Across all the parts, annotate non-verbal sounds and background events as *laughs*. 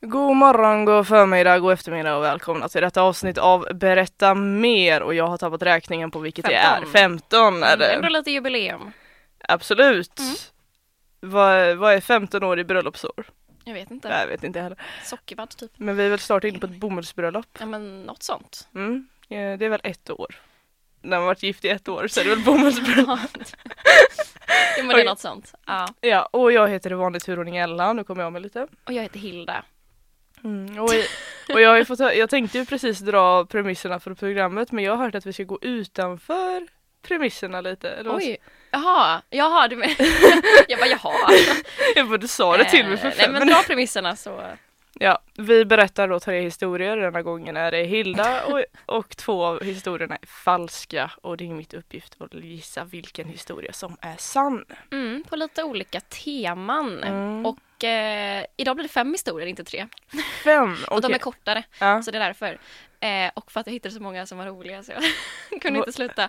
God morgon, god förmiddag, god eftermiddag och välkomna till detta avsnitt av Berätta mer och jag har tappat räkningen på vilket det är. 15. 15 är det. Ändå lite jubileum. Absolut. Mm. Vad, vad är 15 år i bröllopsår? Jag vet inte. Jag vet inte heller. Sockervadd typ. Men vi är väl snart inne på ett bomullsbröllop. Ja men något sånt. Mm. Det är väl ett år. När man varit gift i ett år så är det väl bomullsbröllop. *laughs* jo men det är något sånt. Ja. Ja, och jag heter i vanlig turordning Ella, nu kommer jag med lite. Och jag heter Hilda. Mm, och, och jag, har fått, jag tänkte ju precis dra premisserna för programmet men jag har hört att vi ska gå utanför premisserna lite. Eller Oj. Jaha, jaha du men. jag bara jaha. Jag bara, du sa det till mig för Eh, fem Nej men dra premisserna så. Ja, vi berättar då tre historier. Denna gången är det Hilda och, och två av historierna är falska och det är mitt uppgift att gissa vilken historia som är sann. Mm, på lite olika teman. Mm. Och eh, idag blir det fem historier, inte tre. Fem, *laughs* Och de är kortare. Ja. Så det är därför. Eh, och för att jag hittade så många som var roliga så jag *laughs* kunde inte sluta.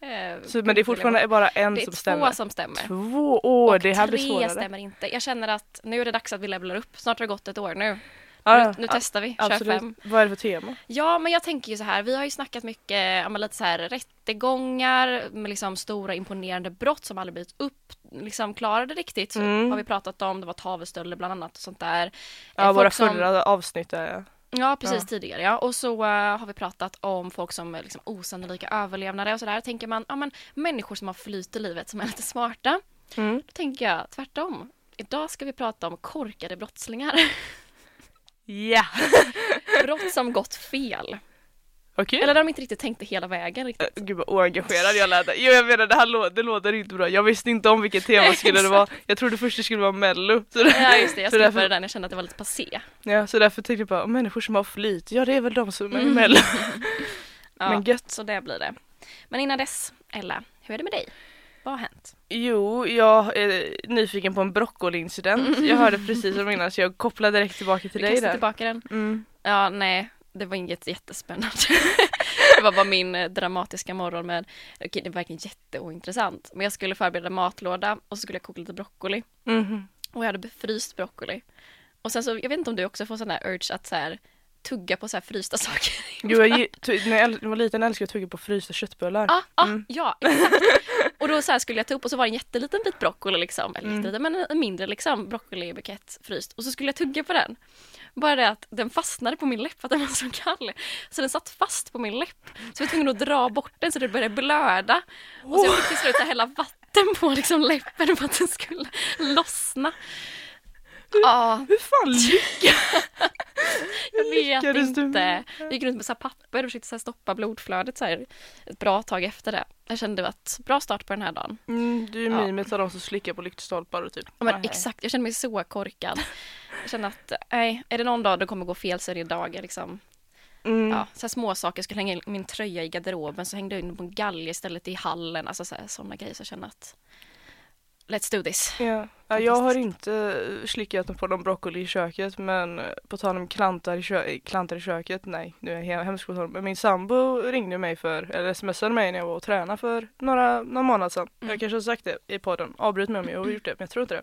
Eh, Så, men det är fortfarande bara en det är som två stämmer. som stämmer. Två år, och det här blir tre svårare. stämmer inte. Jag känner att nu är det dags att vi levlar upp. Snart har det gått ett år nu. Ja, nu nu testar vi, kör absolut. fem. Vad är det för tema? Ja, men jag tänker ju så här. Vi har ju snackat mycket, men lite så här rättegångar med liksom stora imponerande brott som aldrig blivit upp, liksom klarade riktigt. Mm. Har vi pratat om. Det var tavelstölder bland annat och sånt där. Ja, Eh, våra folk som- förra avsnitt är Ja, precis Ja. tidigare. Ja. Och så eh, har vi pratat om folk som är liksom osannolika överlevnare och sådär. Tänker man, ja men människor som har flyt i livet som är lite smarta. mm. Då tänker jag tvärtom. Idag ska vi prata om korkade brottslingar. *laughs* Ja! *laughs* Brott som gått fel. Okej. Eller de inte riktigt tänkte hela vägen riktigt. Eh, Gud vad oengagerad jag lät. Jo jag menar det här lå- det låter inte bra. Jag visste inte om vilket tema *laughs* skulle det vara. Jag trodde först det skulle vara mello. Så, där, Ja just det, jag skippade därför, den. Jag kände att det var lite passé. ja, så därför tänkte jag bara, människor som har flyt, ja det är väl de som är Mm. mello. *laughs* Ja, Men gött. Så det blir det. Men innan dess, Ella, hur är det med dig? Vad har hänt? Jo, jag är nyfiken på en broccoli-incident. *laughs* Jag hörde precis som innan så jag kopplar direkt tillbaka till Vi dig där. tillbaka den. Mm. Ja, nej, det var inget jättespännande. *laughs* det var bara min eh, dramatiska morgon med, okej det var verkligen jätteointressant, men jag skulle förbereda matlåda och så skulle jag koka lite broccoli Mhm. och jag hade fryst broccoli. Och sen så, jag vet inte om du också får sån där urge att så här tugga på så här frysta *laughs* saker. Jo, jag, när jag var liten älskade jag att tugga på frysta köttbullar. Ah, ah, Mm. Ja, exakt. Och då så här skulle jag ta upp och så var det en jätteliten bit broccoli liksom, eller Mm. jätteliten men en mindre liksom broccolibukett fryst och så skulle jag tugga på den. Bara det att den fastnade på min läpp för att den var så kall. Så den satt fast på min läpp. Så jag var tvungen att dra bort den så det började blöda. Och så jag fick till slut hälla vatten på liksom läppen för att den skulle lossna. Ja, Hur fan lyckades *laughs* jag vet lyckades du inte. Jag gick runt med så papper och försökte så stoppa blodflödet så här ett bra tag efter det. Jag kände att bra start på den här dagen. mm, Du är Ja. mimet av de som slickar på lyktstolpar och typ. Ja, men exakt, jag känner mig så korkad. Jag känner att, nej, är det någon dag det kommer gå fel så är det idag. Liksom. Mm. Ja, så små saker, jag skulle hänga in min tröja i garderoben så hängde jag in på en galge istället i hallen. Alltså sådana grejer så jag känner att let's do this. Ja. Ja, jag har inte eh, slickat på någon broccoli i köket men eh, på tal om klantar i, kö- klantar i köket, nej nu är jag he- hemskt på. Men min sambo ringde mig för, eller smsade mig när jag var och tränade för några, någon månad sedan. Mm. Jag kanske har sagt det i podden, avbryt mig om jag har gjort det men jag tror inte det.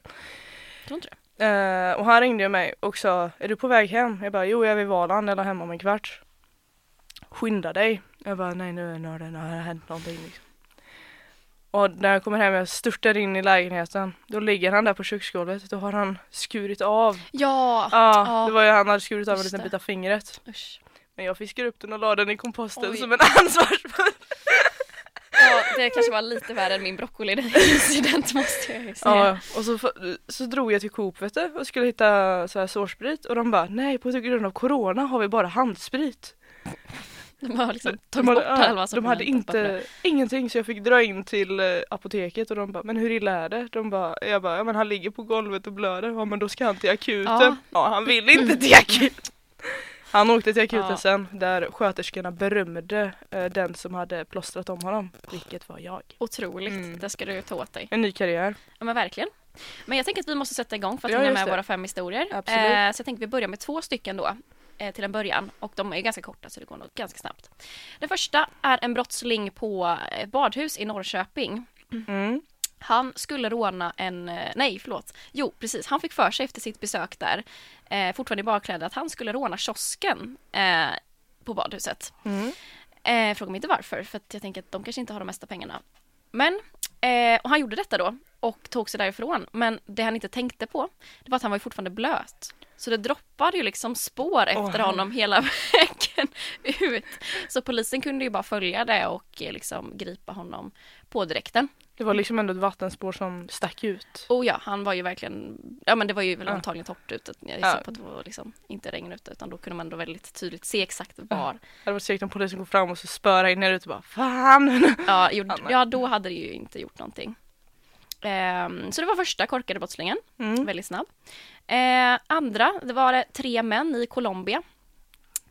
Tror inte det? Eh, och han ringde mig och sa, är du på väg hem? Jag bara, jo jag är vid Valand eller hemma om en kvart. Skynda dig. Jag bara, nej nu, nu, har det, nu har det hänt någonting. Liksom. Och när jag kommer hem, jag störtar in i lägenheten. Då ligger han där på köksgolvet. Då har han skurit av. Ja, Ja, ja. det var ju han hade skurit av en liten bit av fingret. usch. Men jag fiskar upp den och la den i komposten Oj. som en *laughs* ansvarsfull. Ja, det kanske var lite värre än min broccoli den incident måste jag ju säga. Ja, och så, så drog jag till Coop vet du, och skulle hitta så här sårsprit och de bara nej på grund av corona har vi bara handsprit. *laughs* De har liksom De tagit hade, bort halva de hade inte, ingenting så jag fick dra in till eh, apoteket och de bara, men hur illa är det? De bara, jag bara, ja men han ligger på golvet och blöder, ja men då ska han till akuten. Ja. Ja, han vill inte *laughs* till akuten. Han åkte till akuten Ja. sen där sköterskorna berömde eh, den som hade plåstrat om honom, vilket var jag. Otroligt, Mm. det ska du ta åt dig. En ny karriär. Ja men verkligen. Men jag tänker att vi måste sätta igång för att Ja, hinna med det. våra fem historier. Absolut. Eh, så jag tänker vi börjar med två stycken då eh, till en början och de är ganska korta så det går nog ganska snabbt. Den första är en brottsling på ett badhus i Norrköping. Mm. Han skulle råna en, eh, nej förlåt, jo precis, han fick för sig efter sitt besök där, eh, fortfarande i badkläder, att han skulle råna kiosken eh, på badhuset. Mm. Eh, fråga mig inte varför, för att jag tänker att de kanske inte har de mesta pengarna. Men, eh, och han gjorde detta då och tog sig därifrån. Men det han inte tänkte på, det var att han var fortfarande blöt. Så det droppade ju liksom spår efter herre. honom hela *laughs* vägen ut. Så polisen kunde ju bara följa det och eh, liksom gripa honom på direkten. Det var liksom ändå ett vattenspår som stack ut. Och ja, han var ju verkligen, ja men det var ju väl Ja. antagligen torrt ute. Jag gissar Ja. på att det var liksom inte regn ute utan då kunde man ändå väldigt tydligt se exakt var. Det hade varit segt om polisen kom fram och så spöra in ner ute och bara Fan! Ja, gjorde, *laughs* ja, då hade det ju inte gjort någonting. Ehm, så det var första korkade brottslingen, Mm. väldigt snabb. Eh, andra, det var tre män i Colombia.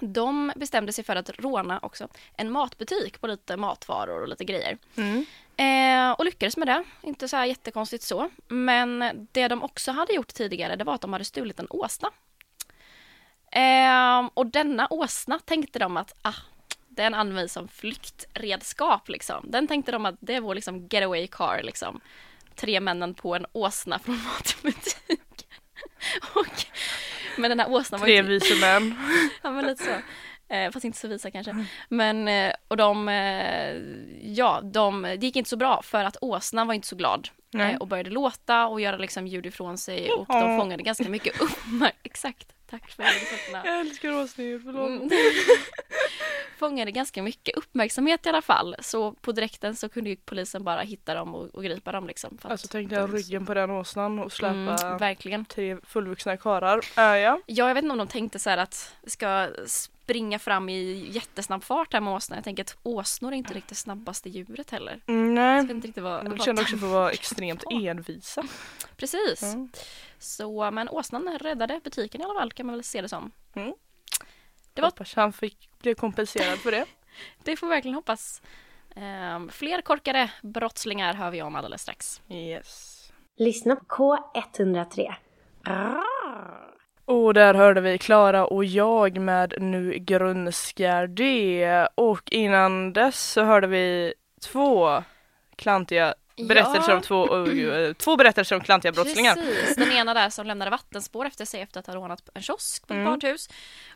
De bestämde sig för att råna också en matbutik på lite matvaror och lite grejer. Mm. Eh, och lyckades med det, inte så här jättekonstigt så. Men det de också hade gjort tidigare, det var att de hade stulit en åsna. Eh, och denna åsna tänkte de att, ah, den används som flyktredskap liksom. Den tänkte de att det är vår liksom getaway car liksom. Tre männen på en åsna från *laughs* matbutik. och, men den här åsnan var Tre inte... vise män. *laughs* Ja men lite så. Eh, fast inte så visa kanske. Men eh, och de, eh, ja, de, det gick inte så bra för att åsnan var inte så glad. Eh, och började låta och göra liksom ljud ifrån sig och de fångade ganska mycket uppmärksamhet. *laughs* Exakt, tack för översättningen. Jag älskar åsnor, förlåt. Mm. *laughs* fångade ganska mycket uppmärksamhet i alla fall. Så på direkten så kunde ju polisen bara hitta dem och, och gripa dem liksom. för Alltså tänkte jag ryggen på den åsnan och släpa Mm, verkligen. tre fullvuxna karlar. Äh, ja. Ja, jag vet inte om de tänkte så här att ska springa fram i jättesnabb fart här med åsnan. Jag tänker att åsnor är inte riktigt snabbaste djuret heller. Mm, nej. vet inte riktigt vad... De kände också för att vara extremt envisa. Precis. Mm. Så, men åsnan räddade butiken i alla fall kan man väl se det som. Mm. Det var- Hoppas han fick bli kompenserad för det. *laughs* Det får vi verkligen hoppas. Ehm, fler korkade brottslingar hör vi om alldeles strax. Yes. Lyssna på K103. Och där hörde vi Klara och jag med Nu grönskar det. Och innan dess så hörde vi två klantiga berättelser Ja. om två, uh, två berättelser om klantiga brottslingar. Precis, den ena där som lämnade vattenspår efter sig efter att ha rånat en kiosk på ett Mm. badhus.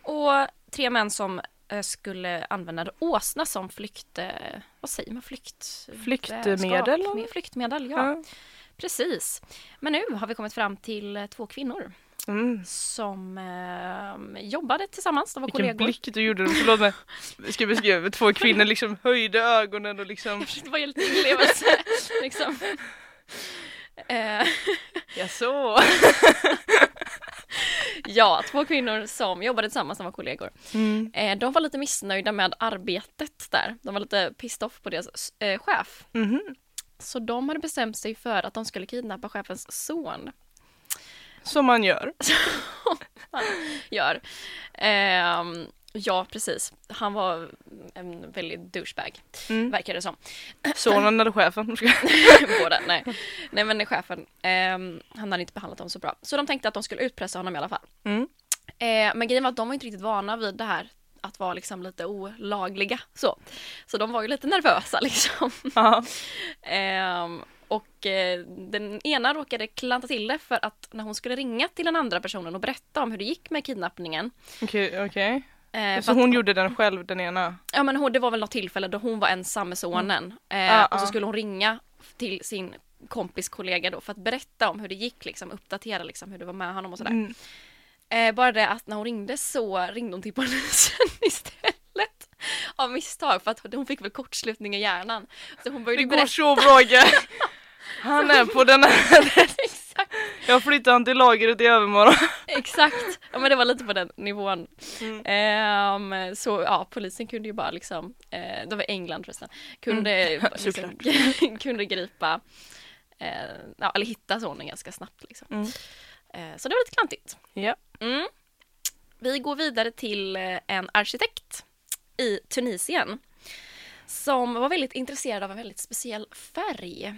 Och tre män som eh, skulle använda åsna som flykt... eh, Vad säger man? Flykt... Flyktmedel? Skap- Flyktmedel, ja. Ja. Precis. Men nu har vi kommit fram till eh, två kvinnor Mm. som eh, jobbade tillsammans. De var Vilken kollegor. blick du gjorde, förlåt mig. Ska beskriva? Två kvinnor liksom höjde ögonen och liksom, Jag försökte vara lite inlevelse. *laughs* liksom. Eh, jaså? *laughs* ja, två kvinnor som jobbade tillsammans, de var kollegor. Mm. Eh, de var lite missnöjda med arbetet där. De var lite pissed off på deras eh, chef. Mhm. Så de hade bestämt sig för att de skulle kidnappa chefens son. Som man gör. *laughs* Gör. Ehm, ja, precis. Han var en väldigt douchebag, Mm. verkar det som. Sonen eller chefen? *laughs* Båda, nej. Nej men chefen, ehm, han hade inte behandlat dem så bra. Så de tänkte att de skulle utpressa honom i alla fall. Mm. Eh, men grejen var att de var inte riktigt vana vid det här att vara liksom lite olagliga så. Så de var ju lite nervösa *laughs* liksom. Ja. Ehm, och eh, den ena råkade klanta till det för att när hon skulle ringa till den andra personen och berätta om hur det gick med kidnappningen. Okej, okej. Eh, för Så att- hon gjorde den själv, den ena? Ja men hon, det var väl något tillfälle då hon var ensam med sonen. Eh, Ah, och så ah. skulle hon ringa till sin kompis kollega då för att berätta om hur det gick, liksom, uppdatera liksom, hur det var med honom och sådär. Mm. Eh, bara det att när hon ringde så ringde hon till *laughs* polisen istället. Av misstag för att hon fick väl kortslutning i hjärnan. Så hon började Det går berätta så bra Ge. *laughs* Han är på den här. *laughs* exakt. Jag flyttar han till lagret i övermorgon. Exakt, ja men det var lite på den nivån. Mm. Ehm, så ja, polisen kunde ju bara liksom, eh, det var England förresten, kunde, Mm. *laughs* liksom, *laughs* kunde gripa, eh, ja, eller hitta sonen ganska snabbt liksom. Mm. Eh, så det var lite klantigt. Ja. Mm. Vi går vidare till en arkitekt i Tunisien som var väldigt intresserad av en väldigt speciell färg.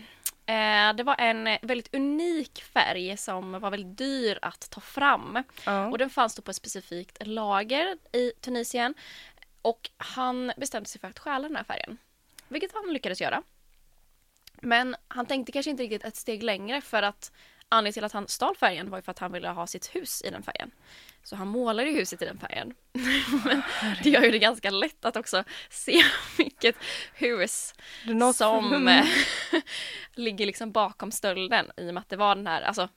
Eh, Det var en väldigt unik färg som var väldigt dyr att ta fram. Ja. Och den fanns då på ett specifikt lager i Tunisien. Och han bestämde sig för att stjäla den här färgen. Vilket han lyckades göra. Men han tänkte kanske inte riktigt ett steg längre för att anledningen till att han stal färgen var ju för att han ville ha sitt hus i den färgen. Så han målade huset i den färgen. *laughs* Men det gör ju det ganska lätt att också se *laughs* vilket hus som eh, *laughs* ligger liksom bakom stölden i och med att det var den här, alltså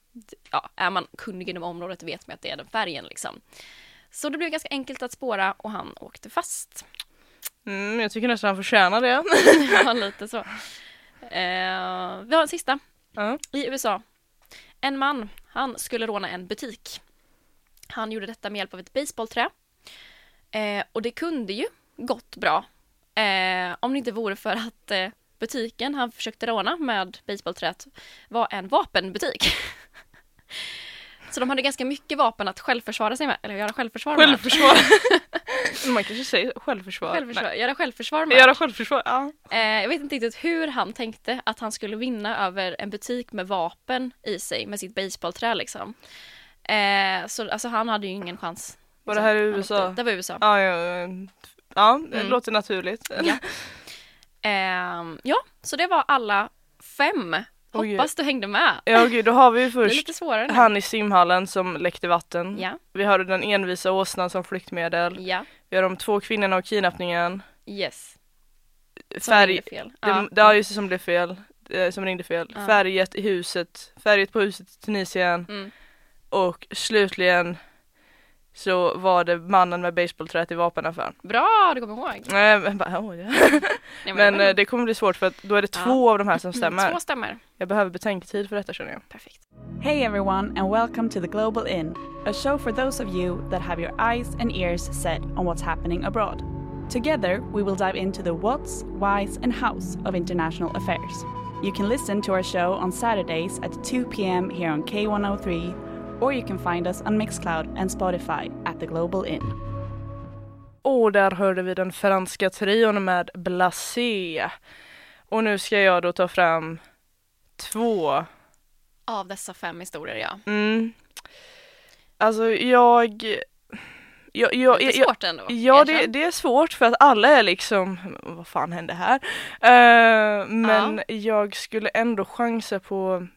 ja, är man kunnig inom området vet man att det är den färgen liksom. Så det blev ganska enkelt att spåra och han åkte fast. Mm, jag tycker nästan han förtjänar det. Ja, lite så. Eh, vi har en sista. Ja. I USA. En man, han skulle råna en butik. Han gjorde detta med hjälp av ett baseballträ. Eh, och det kunde ju gått bra. Eh, om det inte vore för att eh, butiken han försökte råna med baseballträet var en vapenbutik. *laughs* Så de hade ganska mycket vapen att självförsvara sig med, eller göra självförsvar med. *laughs* *laughs* Man kanske säger självförsvar. Självförsvar, göra självförsvar med. Göra självförsvar, ja. Eh, jag vet inte riktigt hur han tänkte att han skulle vinna över en butik med vapen i sig med sitt baseballträ liksom. Eh, så alltså han hade ju ingen chans. Var det här i USA? Det var i USA. Ja, ja, ja. det Mm. låter naturligt. Ja. *laughs* Ehm, ja, så det var alla fem. Hoppas du hängde med. Ja, okej, då har vi *laughs* Det är först han i simhallen som läckte vatten. Ja, Vi har den envisa åsnan som flyktmedel. ja, Vi har de två kvinnorna och kidnappningen. yes. Som Färg, ringde fel. det, Ja. det, ja, just det, som blev fel. eh, Som ringde fel. Ja. Färget i huset. Färget på huset i Tunisien. Mm. Och slutligen så var det mannen med basebollträet i vapenaffären. Bra, du kommer ihåg. Nej men, bara, ja. *laughs* Nej, men eh, det kommer bli svårt för att då är det Ja. två av de här som Mm, stämmer. Två stämmer. Jag behöver betänketid för detta känner jag. Perfekt. Hey everyone, and welcome to the Global Inn, a show for those of you that have your eyes and ears set on what's happening abroad. Together, we will dive into the what's, why's, and how's of international affairs. You can listen to our show on Saturdays at 2 p.m. here on K103, or you can find us on Mixcloud and Spotify at the Global Inn. Och där hörde vi den franska trion med Blasé. Och nu ska jag då ta fram två. Av dessa fem historier, ja. Mm. Alltså jag... Jag, jag, Lite jag, svårt ändå. Ja det, det är svårt för att alla är liksom, vad fan hände här? Eh, men jag skulle ändå chansa på,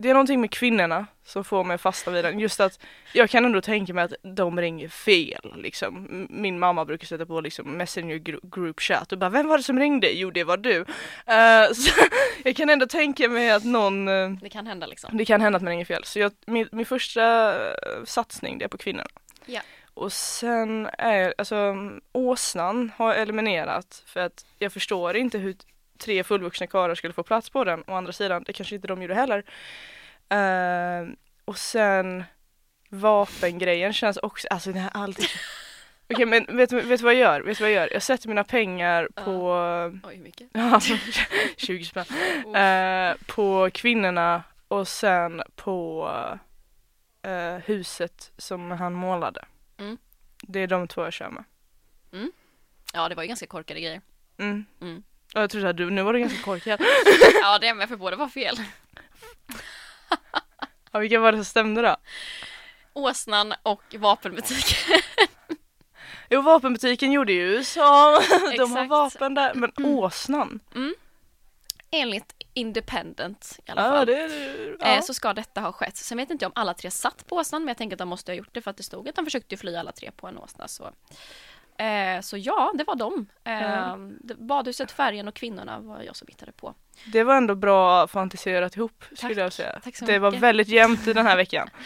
det är någonting med kvinnorna som får mig att fastna vid den. Just att jag kan ändå tänka mig att de ringer fel liksom. Min mamma brukar sätta på liksom messenger group chat och bara vem var det som ringde? Jo det var du. Eh, *laughs* så jag kan ändå tänka mig att någon eh, Det kan hända liksom. det kan hända att man ringer fel. Så jag, min, min första eh, satsning det är på kvinnorna. Ja. Och sen är, alltså åsnan har jag eliminerat för att jag förstår inte hur tre fullvuxna karlar skulle få plats på den. Å andra sidan, det kanske inte de gjorde heller. Eh, och sen vapengrejen känns också, alltså det här alltid *laughs* Okej men vet vet du vad jag gör? Vet du vad jag gör? Jag sätter mina pengar på Oj, hur mycket? *laughs* Ja, 20 spänn. Eh, på kvinnorna och sen på eh, huset som han målade. Mm. Det är de två jag kör med. Ja, det var ju ganska korkade grejer. Mm. Mm. Jag trodde att du, nu var det ganska korkat. *laughs* Ja, det är med för båda var fel. ja, vilka var det som stämde då? Åsnan och vapenbutik. Jo, vapenbutiken gjorde ju USA. *laughs* de har. Mm. vapen där. Men åsnan? Enligt Independent i alla Ja, fall. det är det. Eh, Ja. så ska detta ha skett. Sen vet inte jag om alla tre satt på åsnan, men jag tänker att de måste ha gjort det för att det stod att de försökte fly alla tre på en åsna. Så, eh, så ja, det var de. Eh, det- Badhuset, färgen och kvinnorna var jag som hittade på. Det var ändå bra fantiserat ihop skulle Tack. jag säga. Tack så det var väldigt jämnt i den här veckan. *laughs*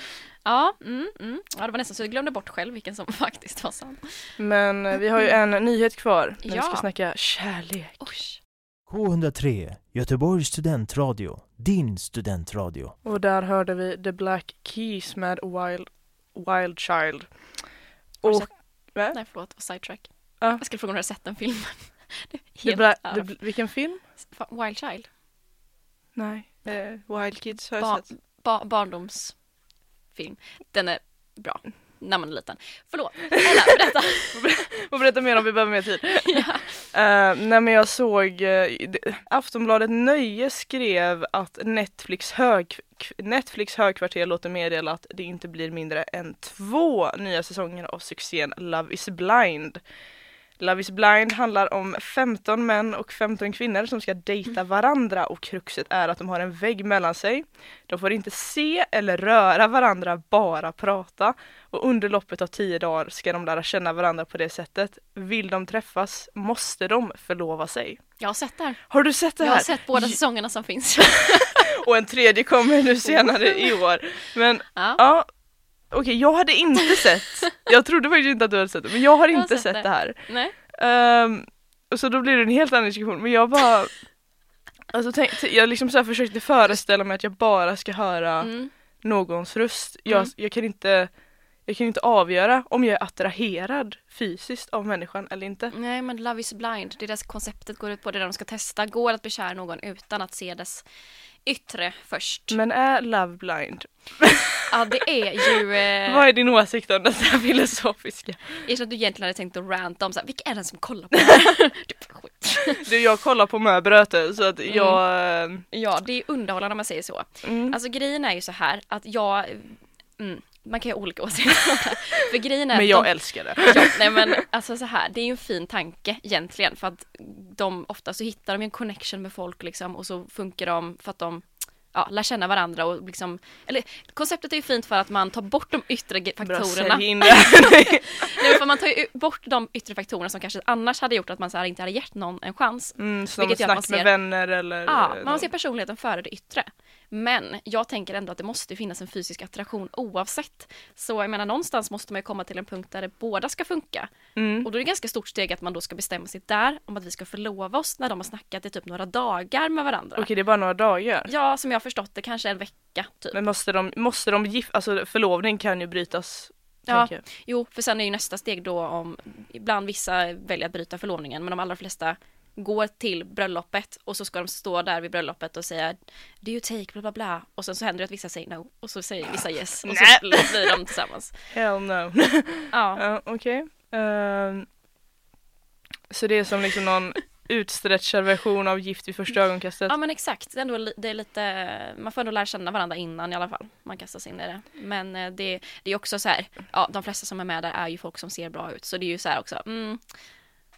Ja, mm, mm. ja, det var nästan så jag glömde bort själv vilken som *laughs* faktiskt var sann. Men eh, vi har ju en nyhet kvar när vi Ja. ska snacka kärlek. Oj. K103, Göteborgs studentradio, din studentradio. Och där hörde vi The Black Keys med Wild, Wild Child. Och, va? Nej förlåt, sidetrack. Ja. Jag skulle fråga om du har sett den filmen. *laughs* Det the, of- vilken film? Wild Child. Nej. Eh, Wild Kids har jag Ba- sett. ba- barndomsfilm. Den är bra. När man är liten. Förlåt. *laughs* Ella, berätta. Får berätta mer om vi behöver mer tid. *laughs* ja. Uh, nej men jag såg, uh, Aftonbladet Nöje skrev att Netflix, hög, Netflix högkvarter låter meddela att det inte blir mindre än två nya säsonger av succén Love is blind. Love is blind handlar om 15 män och 15 kvinnor som ska dejta varandra och kruxet är att de har en vägg mellan sig. De får inte se eller röra varandra, bara prata. Och under loppet av 10 dagar ska de lära känna varandra på det sättet. Vill de träffas måste de förlova sig. Jag har sett det här. Har du sett det Jag här? har sett båda säsongerna som finns. *laughs* Och en tredje kommer nu senare i år. Men Ja. ja, okej jag hade inte sett. Jag trodde faktiskt inte att du hade sett det, men jag har Jag har inte sett sett det. här. Nej. Ehm, och så då blir det en helt annan diskussion men jag bara Alltså tänk, jag liksom så försökte föreställa mig att jag bara ska höra Mm. någons röst. Jag, Mm. jag kan inte jag kan inte avgöra om jag är attraherad fysiskt av människan eller inte. Nej men Love is blind, det är det konceptet går ut på, det är det de ska testa. Går det att bekära någon utan att se dess yttre först? Men är love blind? Ja det är ju... *laughs* Eh, Vad är din åsikt om här filosofiska? jag att du egentligen hade tänkt att ranta om så här, vilka är det som kollar på det *laughs* här? Skit. Du jag kollar på möbröte så att Mm. jag ja det är underhållande om man säger så. mm. Alltså grejen är ju så här att jag... Mm, man kan ju ha olika åsikter. För grejen är Men jag de, älskar det. Ja, nej men alltså så här, det är ju en fin tanke egentligen för att de ofta så hittar de en connection med folk liksom och så funkar de för att de ja, lär känna varandra och liksom, eller konceptet är ju fint för att man tar bort de yttre faktorerna. *laughs* Nej, för man tar ju bort de yttre faktorerna som kanske annars hade gjort att man så här inte hade gett någon en chans. Mm, som Vilket man snack med ser- vänner eller Ja, man ser personligheten före det yttre. Men jag tänker ändå att det måste finnas en fysisk attraktion oavsett. Så jag menar någonstans måste man ju komma till en punkt där det båda ska funka. mm. Och då är det ganska stort steg att man då ska bestämma sig där om att vi ska förlova oss när de har snackat i typ några dagar med varandra. Okej det är bara några dagar. Ja, som jag har förstått det, kanske en vecka typ. Men måste de, måste de gif- alltså förlovning kan ju brytas. Ja. Jo, för sen är ju nästa steg då om ibland vissa väljer att bryta förlovningen men de allra flesta går till bröllopet och så ska de stå där vid bröllopet och säga Do you take bla bla bla och sen så händer det att vissa säger no och så säger vissa yes och så blir de tillsammans. Hell no. Ja, *laughs* Ja, Okej. Ehm, så det är som liksom någon utstretchad version av Gift vid första ögonkastet. ja men exakt. Det är, ändå, det är lite, man får ändå lära känna varandra innan i alla fall. Man kastar sig in i det. Men eh, det, det är också så här, ja de flesta som är med där är ju folk som ser bra ut så det är ju så här också, mm,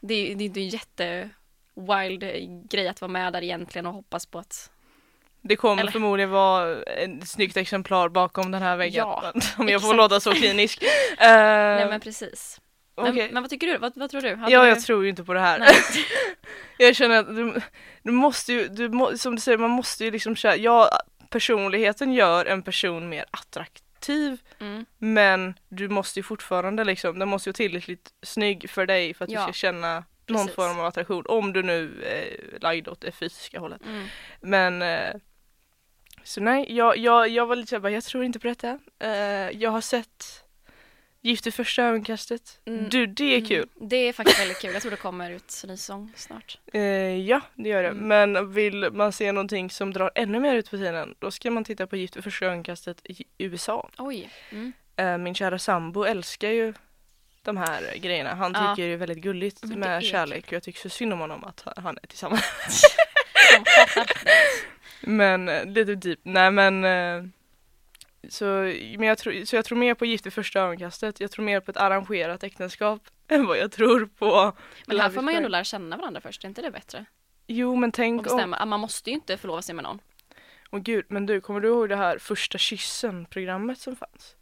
det, är- det, det är en jätte wild eh, grej att vara med där egentligen och hoppas på att Det kommer Eller- förmodligen vara ett snyggt exemplar bakom den här väggen. Ja, *laughs* om jag får exakt. låta så klinisk. Uh, *laughs* Nej men precis. Men, men vad tycker du? Vad, vad tror du? Hade Ja, du... jag tror ju inte på det här. *laughs* Jag känner att du, du måste ju, du må, som du säger, man måste ju liksom köra, ja personligheten gör en person mer attraktiv Mm. men du måste ju fortfarande liksom, den måste ju vara tillräckligt snygg för dig för att Ja, du ska känna någon precis. form av attraktion om du nu eh, lagd åt det fysiska hållet. Mm. Men eh, så nej, jag, jag, jag var lite såhär jag tror inte på detta. Eh, jag har sett Gift i första ögonkastet. Mm. Du, det är kul. Mm. Det är faktiskt väldigt kul. Jag tror det kommer ut en ny säsong snart. Eh, ja, det gör det. Mm. Men vill man se någonting som drar ännu mer ut på tiden, då ska man titta på Gift vid första ögonkastet i USA. Oj. Mm. Eh, min kära sambo älskar ju de här grejerna. Han Ja. tycker det är väldigt gulligt Men med är kärlek och jag tycker så synd om honom att han är tillsammans. *laughs* Men eh, lite deep. Nej men eh, så, men jag tror, så jag tror mer på Gift vid första ögonkastet. Jag tror mer på ett arrangerat äktenskap *laughs* än vad jag tror på Men här får man ju ändå lära känna varandra först. Är inte det bättre? Jo men tänk om, bestämma. Ah, Man måste ju inte förlova sig med någon. Åh gud, men du, kommer du ihåg det här första kyssen-programmet som fanns?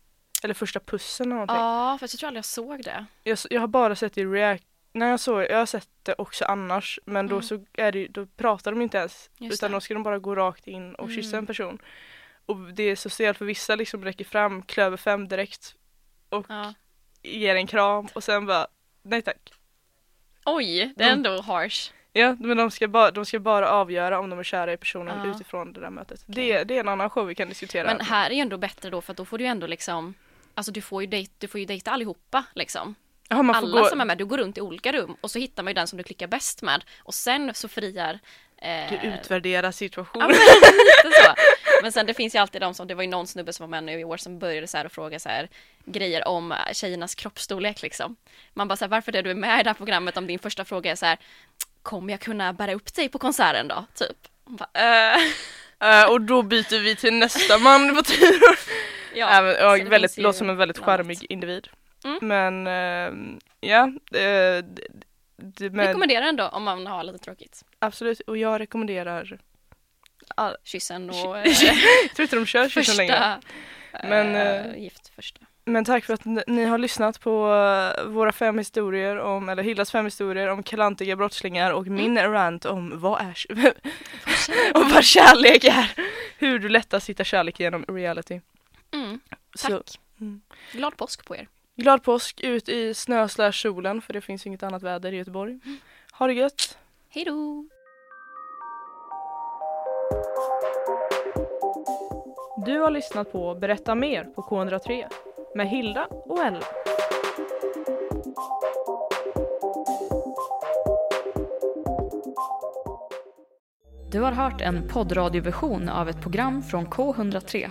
Eller första pussen eller någonting? Ja, fast jag tror aldrig jag såg det. Jag, jag har bara sett det i React, nej jag, såg, jag har sett det också annars, men då Mm. så är det, då pratar de inte ens, Just utan det. då ska de bara gå rakt in och kyssa Mm. en person. Och det är så stelt för vissa liksom räcker fram klöver fem direkt och Ja. ger en kram och sen bara, nej tack. Oj, det är Mm. ändå harsh. Ja, men de ska, bara, de ska bara avgöra om de är kära i personen Ja. utifrån det där mötet. Det, det är en annan show vi kan diskutera. Men här är ju ändå bättre då för att då får du ju ändå liksom Alltså du får ju, dejt, du får ju dejta allihopa liksom. Får Alla gå, som är med, du går runt i olika rum och så hittar man ju den som du klickar bäst med och sen så friar eh, du utvärderar Ja situationen. men *laughs* lite så. Men sen det finns ju alltid de som, det var ju någon snubbe som var med nu i år som började så här och fråga så här grejer om eh, tjejernas kroppsstorlek liksom. Man bara så här, varför är du med i det här programmet om din första fråga är så här, kommer jag kunna bära upp dig på konserten då? Typ. Bara, eh. Eh, och då byter vi till nästa man på tur. *laughs* Ja, det väldigt, låter som en väldigt charmig individ. Mm. Men ehm, ja, d- men, Rekommenderar ändå om man har lite tråkigt. absolut. Och jag rekommenderar all, Kyssen och *laughs* jag eh, tror inte de kör kyssen längre. första Men, eh, eh, gift första. Men tack för att ni, har lyssnat på våra fem historier om, eller Hildas fem historier om klantiga brottslingar och min Mm. rant om vad är *laughs* om vad kärlek är. Hur du lättast hittar kärlek genom reality. Mm, Så, tack. mm. Glad påsk på er. glad påsk ut i snö solen för det finns inget annat väder i Göteborg. Ha det gött! Hej då! Du har lyssnat på Berätta mer på K103 med Hilda och Ella. Du har hört en poddradioversion av ett program från K103.